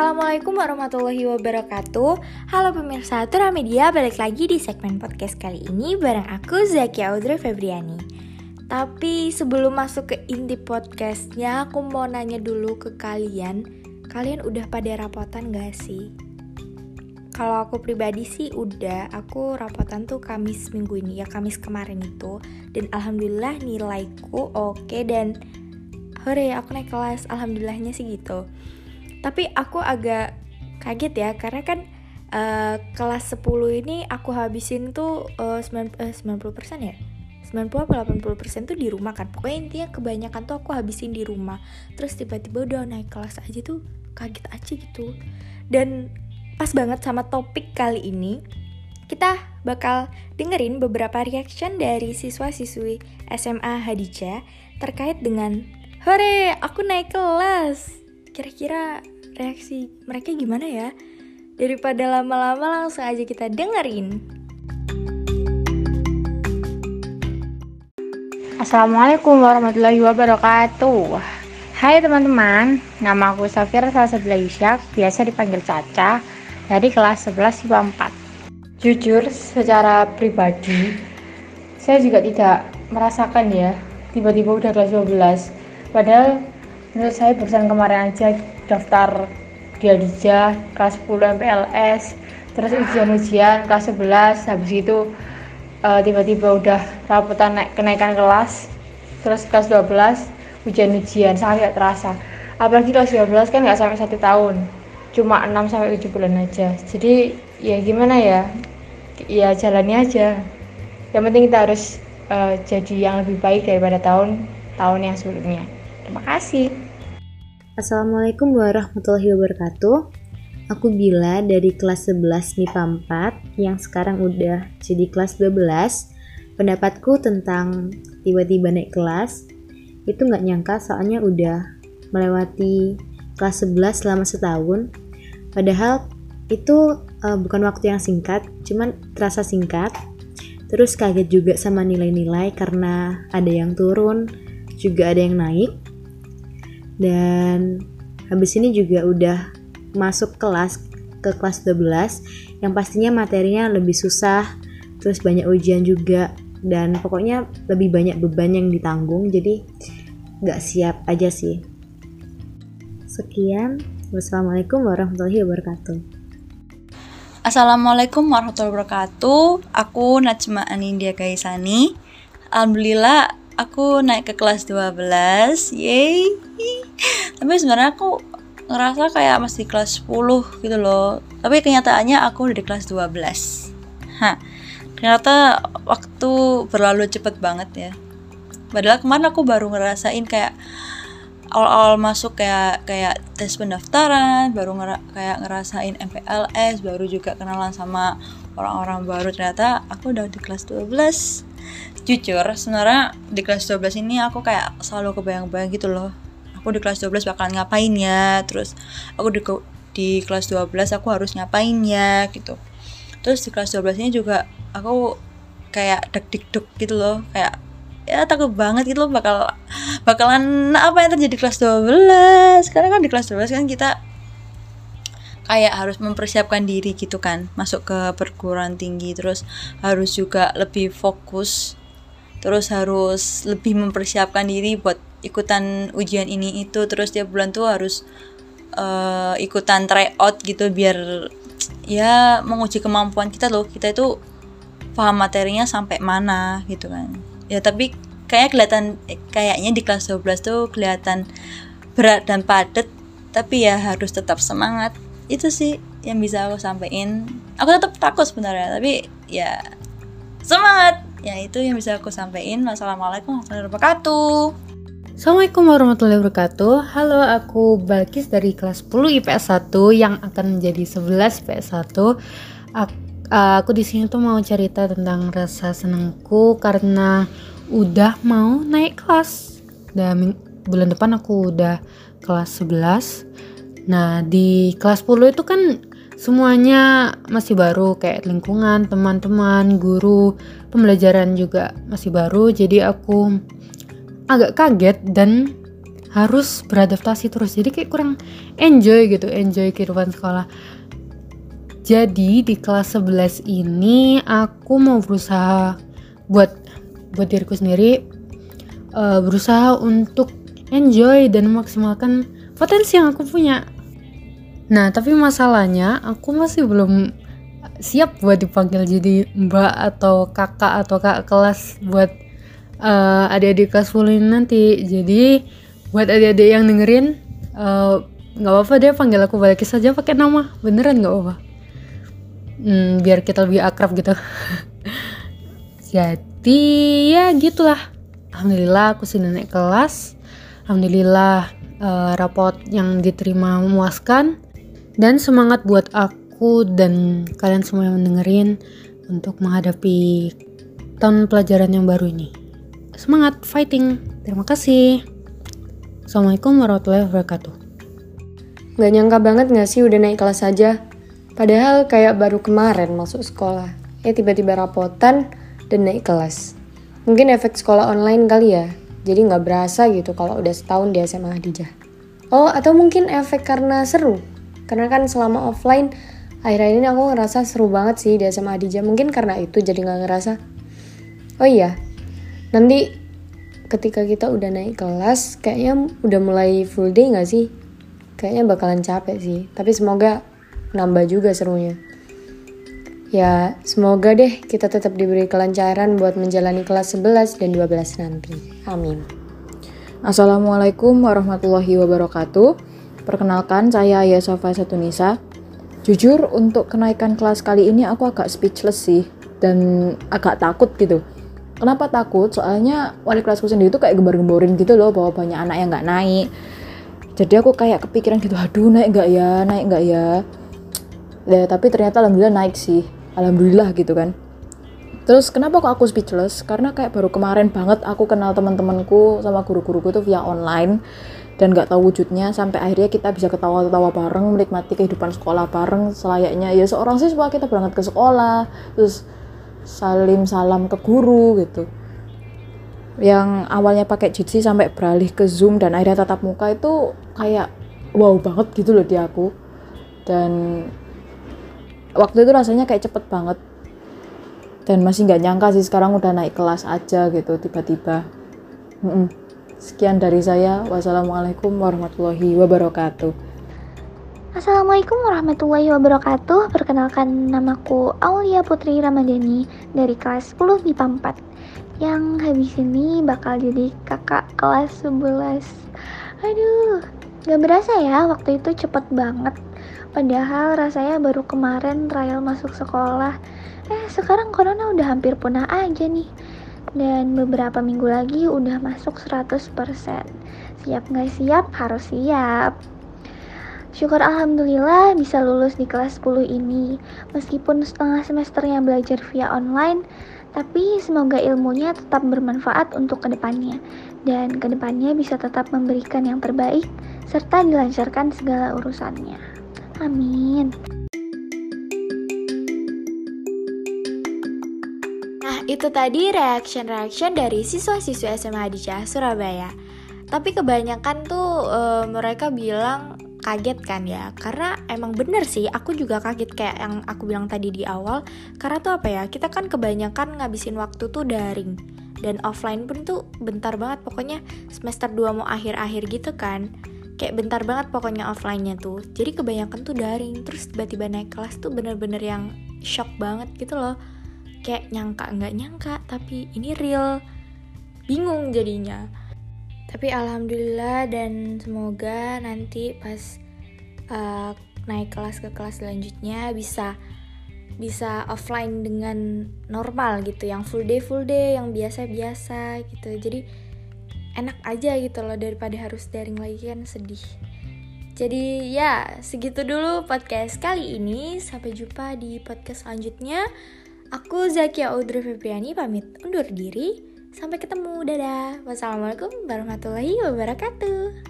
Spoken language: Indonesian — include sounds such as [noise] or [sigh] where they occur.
Assalamualaikum warahmatullahi wabarakatuh. Halo pemirsa Tura Media Balik lagi di segmen podcast kali ini Bareng aku Zaki Audrey Febriani. Tapi sebelum masuk ke inti podcastnya Aku mau nanya dulu ke kalian. Kalian udah pada rapotan gak sih? Kalau aku pribadi sih udah. Aku rapotan tuh Kamis minggu ini ya Kamis kemarin itu. Dan Alhamdulillah nilaiku oke okay, dan Hore aku naik kelas. Alhamdulillahnya sih gitu tapi aku agak kaget ya karena kan uh, kelas 10 ini aku habisin tuh uh, 9, uh, 90% ya? 90 apa 80% tuh di rumah kan? Pokoknya intinya kebanyakan tuh aku habisin di rumah. Terus tiba-tiba udah naik kelas aja tuh kaget aja gitu. Dan pas banget sama topik kali ini kita bakal dengerin beberapa reaction dari siswa-siswi SMA Hadijah terkait dengan Hore, aku naik kelas. Kira-kira reaksi mereka gimana ya? Daripada lama-lama langsung aja kita dengerin. Assalamualaikum warahmatullahi wabarakatuh Hai teman-teman, nama aku Safira Salsabila Isyak, biasa dipanggil Caca dari kelas 11 IPA 4 Jujur, secara pribadi, saya juga tidak merasakan ya, tiba-tiba udah kelas 12 Padahal menurut saya barusan kemarin aja daftar di Adija kelas 10 MPLS terus ujian-ujian kelas 11 habis itu uh, tiba-tiba udah raputan naik kenaikan kelas terus kelas 12 ujian-ujian sangat terasa. Apalagi kelas 12 kan nggak sampai satu tahun cuma 6 sampai 7 bulan aja. Jadi ya gimana ya? Ya jalani aja. Yang penting kita harus uh, jadi yang lebih baik daripada tahun-tahun yang sebelumnya Terima kasih. Assalamualaikum warahmatullahi wabarakatuh. Aku Bila dari kelas 11 MIPA 4 yang sekarang udah jadi kelas 12. Pendapatku tentang tiba-tiba naik kelas itu nggak nyangka soalnya udah melewati kelas 11 selama setahun. Padahal itu uh, bukan waktu yang singkat, cuman terasa singkat. Terus kaget juga sama nilai-nilai karena ada yang turun, juga ada yang naik dan habis ini juga udah masuk kelas ke kelas 12 yang pastinya materinya lebih susah terus banyak ujian juga dan pokoknya lebih banyak beban yang ditanggung jadi gak siap aja sih. Sekian wassalamualaikum warahmatullahi wabarakatuh. Assalamualaikum warahmatullahi wabarakatuh. Aku Najma Anindya Gaisani Alhamdulillah aku naik ke kelas 12 Yeay Tapi sebenarnya aku ngerasa kayak masih kelas 10 gitu loh. Tapi kenyataannya aku udah di kelas 12 Hah, ternyata waktu berlalu cepet banget ya. Padahal kemarin aku baru ngerasain kayak awal-awal masuk kayak kayak tes pendaftaran, baru ngera kayak ngerasain MPLS, baru juga kenalan sama orang-orang baru. Ternyata aku udah di kelas 12 jujur sebenarnya di kelas 12 ini aku kayak selalu kebayang-bayang gitu loh aku di kelas 12 bakalan ngapain ya? Terus aku di di kelas 12 aku harus ngapain ya? Gitu. Terus di kelas 12 ini juga aku kayak deg deg gitu loh. Kayak ya takut banget gitu loh bakal bakalan apa yang terjadi di kelas 12 karena kan di kelas 12 kan kita kayak harus mempersiapkan diri gitu kan. Masuk ke perguruan tinggi terus harus juga lebih fokus terus harus lebih mempersiapkan diri buat ikutan ujian ini itu terus tiap bulan tuh harus uh, ikutan tryout gitu biar ya menguji kemampuan kita loh. Kita itu paham materinya sampai mana gitu kan. Ya tapi kayak kelihatan kayaknya di kelas 12 tuh kelihatan berat dan padat tapi ya harus tetap semangat. Itu sih yang bisa aku sampaikan. Aku tetap takut sebenarnya tapi ya semangat. Ya itu yang bisa aku sampaikan. Wassalamualaikum warahmatullahi wabarakatuh Assalamualaikum warahmatullahi wabarakatuh. Halo aku Balkis dari kelas 10 IPS 1 yang akan menjadi 11 IPS 1 Aku, aku di sini tuh mau cerita tentang rasa senangku karena udah mau naik kelas. Dan bulan depan aku udah kelas 11 Nah di kelas 10 itu kan semuanya masih baru kayak lingkungan, teman-teman, guru, pembelajaran juga masih baru. Jadi aku agak kaget dan harus beradaptasi terus jadi kayak kurang enjoy gitu enjoy kehidupan sekolah jadi di kelas 11 ini aku mau berusaha buat buat diriku sendiri uh, berusaha untuk enjoy dan memaksimalkan potensi yang aku punya. Nah, tapi masalahnya aku masih belum siap buat dipanggil jadi mbak atau kakak atau kak kelas buat uh, adik-adik kelas 10 ini nanti. Jadi buat adik-adik yang dengerin eh, nggak uh, apa-apa deh panggil aku balik saja pakai nama beneran nggak apa-apa. Hmm, biar kita lebih akrab gitu. [laughs] jadi ya gitulah. Alhamdulillah aku sudah naik kelas. Alhamdulillah uh, rapot yang diterima memuaskan dan semangat buat aku dan kalian semua yang mendengarin untuk menghadapi tahun pelajaran yang baru ini. Semangat fighting. Terima kasih. Assalamualaikum warahmatullahi wabarakatuh. Gak nyangka banget gak sih udah naik kelas aja? Padahal kayak baru kemarin masuk sekolah. Eh tiba-tiba rapotan dan naik kelas. Mungkin efek sekolah online kali ya, jadi nggak berasa gitu kalau udah setahun di SMA Hadijah. Oh, atau mungkin efek karena seru. Karena kan selama offline, akhir-akhir ini aku ngerasa seru banget sih di SMA Hadijah. Mungkin karena itu jadi nggak ngerasa. Oh iya, nanti ketika kita udah naik kelas, kayaknya udah mulai full day nggak sih? Kayaknya bakalan capek sih. Tapi semoga nambah juga serunya. Ya, semoga deh kita tetap diberi kelancaran buat menjalani kelas 11 dan 12 nanti. Amin. Assalamualaikum warahmatullahi wabarakatuh. Perkenalkan, saya Ayah Sofa Satunisa. Jujur, untuk kenaikan kelas kali ini aku agak speechless sih. Dan agak takut gitu. Kenapa takut? Soalnya wali kelasku sendiri tuh kayak gembar-gemborin gitu loh bahwa banyak anak yang nggak naik. Jadi aku kayak kepikiran gitu, aduh naik nggak ya, naik nggak ya. Ya, tapi ternyata alhamdulillah naik sih. Alhamdulillah gitu kan. Terus kenapa kok aku speechless? Karena kayak baru kemarin banget aku kenal teman-temanku sama guru-guruku tuh via online. Dan gak tahu wujudnya sampai akhirnya kita bisa ketawa-ketawa bareng menikmati kehidupan sekolah bareng selayaknya. Ya seorang siswa kita berangkat ke sekolah. Terus salim salam ke guru gitu. Yang awalnya pakai Jitsi sampai beralih ke Zoom dan akhirnya tatap muka itu kayak wow banget gitu loh di aku. Dan waktu itu rasanya kayak cepet banget. Dan masih nggak nyangka sih sekarang udah naik kelas aja gitu tiba-tiba. Sekian dari saya. Wassalamualaikum warahmatullahi wabarakatuh Assalamualaikum warahmatullahi wabarakatuh Perkenalkan namaku Aulia Putri Ramadhani Dari kelas 10 di 4 Yang habis ini bakal jadi kakak kelas 11 Aduh Gak berasa ya waktu itu cepet banget Padahal rasanya baru kemarin trial masuk sekolah. Eh, sekarang corona udah hampir punah aja nih. Dan beberapa minggu lagi udah masuk 100%. Siap nggak siap? Harus siap. Syukur Alhamdulillah bisa lulus di kelas 10 ini. Meskipun setengah semesternya belajar via online, tapi semoga ilmunya tetap bermanfaat untuk ke depannya. Dan ke depannya bisa tetap memberikan yang terbaik, serta dilancarkan segala urusannya. Amin. Nah, itu tadi reaction-reaction dari siswa-siswa SMA Hadijah Surabaya. Tapi kebanyakan tuh e, mereka bilang kaget kan ya. Karena emang bener sih aku juga kaget kayak yang aku bilang tadi di awal. Karena tuh apa ya kita kan kebanyakan ngabisin waktu tuh daring. Dan offline pun tuh bentar banget pokoknya semester 2 mau akhir-akhir gitu kan. Kayak bentar banget pokoknya offline-nya tuh. Jadi kebanyakan tuh daring terus tiba-tiba naik kelas tuh bener-bener yang shock banget gitu loh. Kayak nyangka nggak nyangka tapi ini real. Bingung jadinya tapi alhamdulillah dan semoga nanti pas uh, naik kelas ke kelas selanjutnya bisa bisa offline dengan normal gitu yang full day full day yang biasa-biasa gitu. Jadi enak aja gitu loh daripada harus daring lagi kan sedih. Jadi ya segitu dulu podcast kali ini. Sampai jumpa di podcast selanjutnya. Aku Zakia Audrey Febriani pamit undur diri sampai ketemu dadah. Wassalamualaikum warahmatullahi wabarakatuh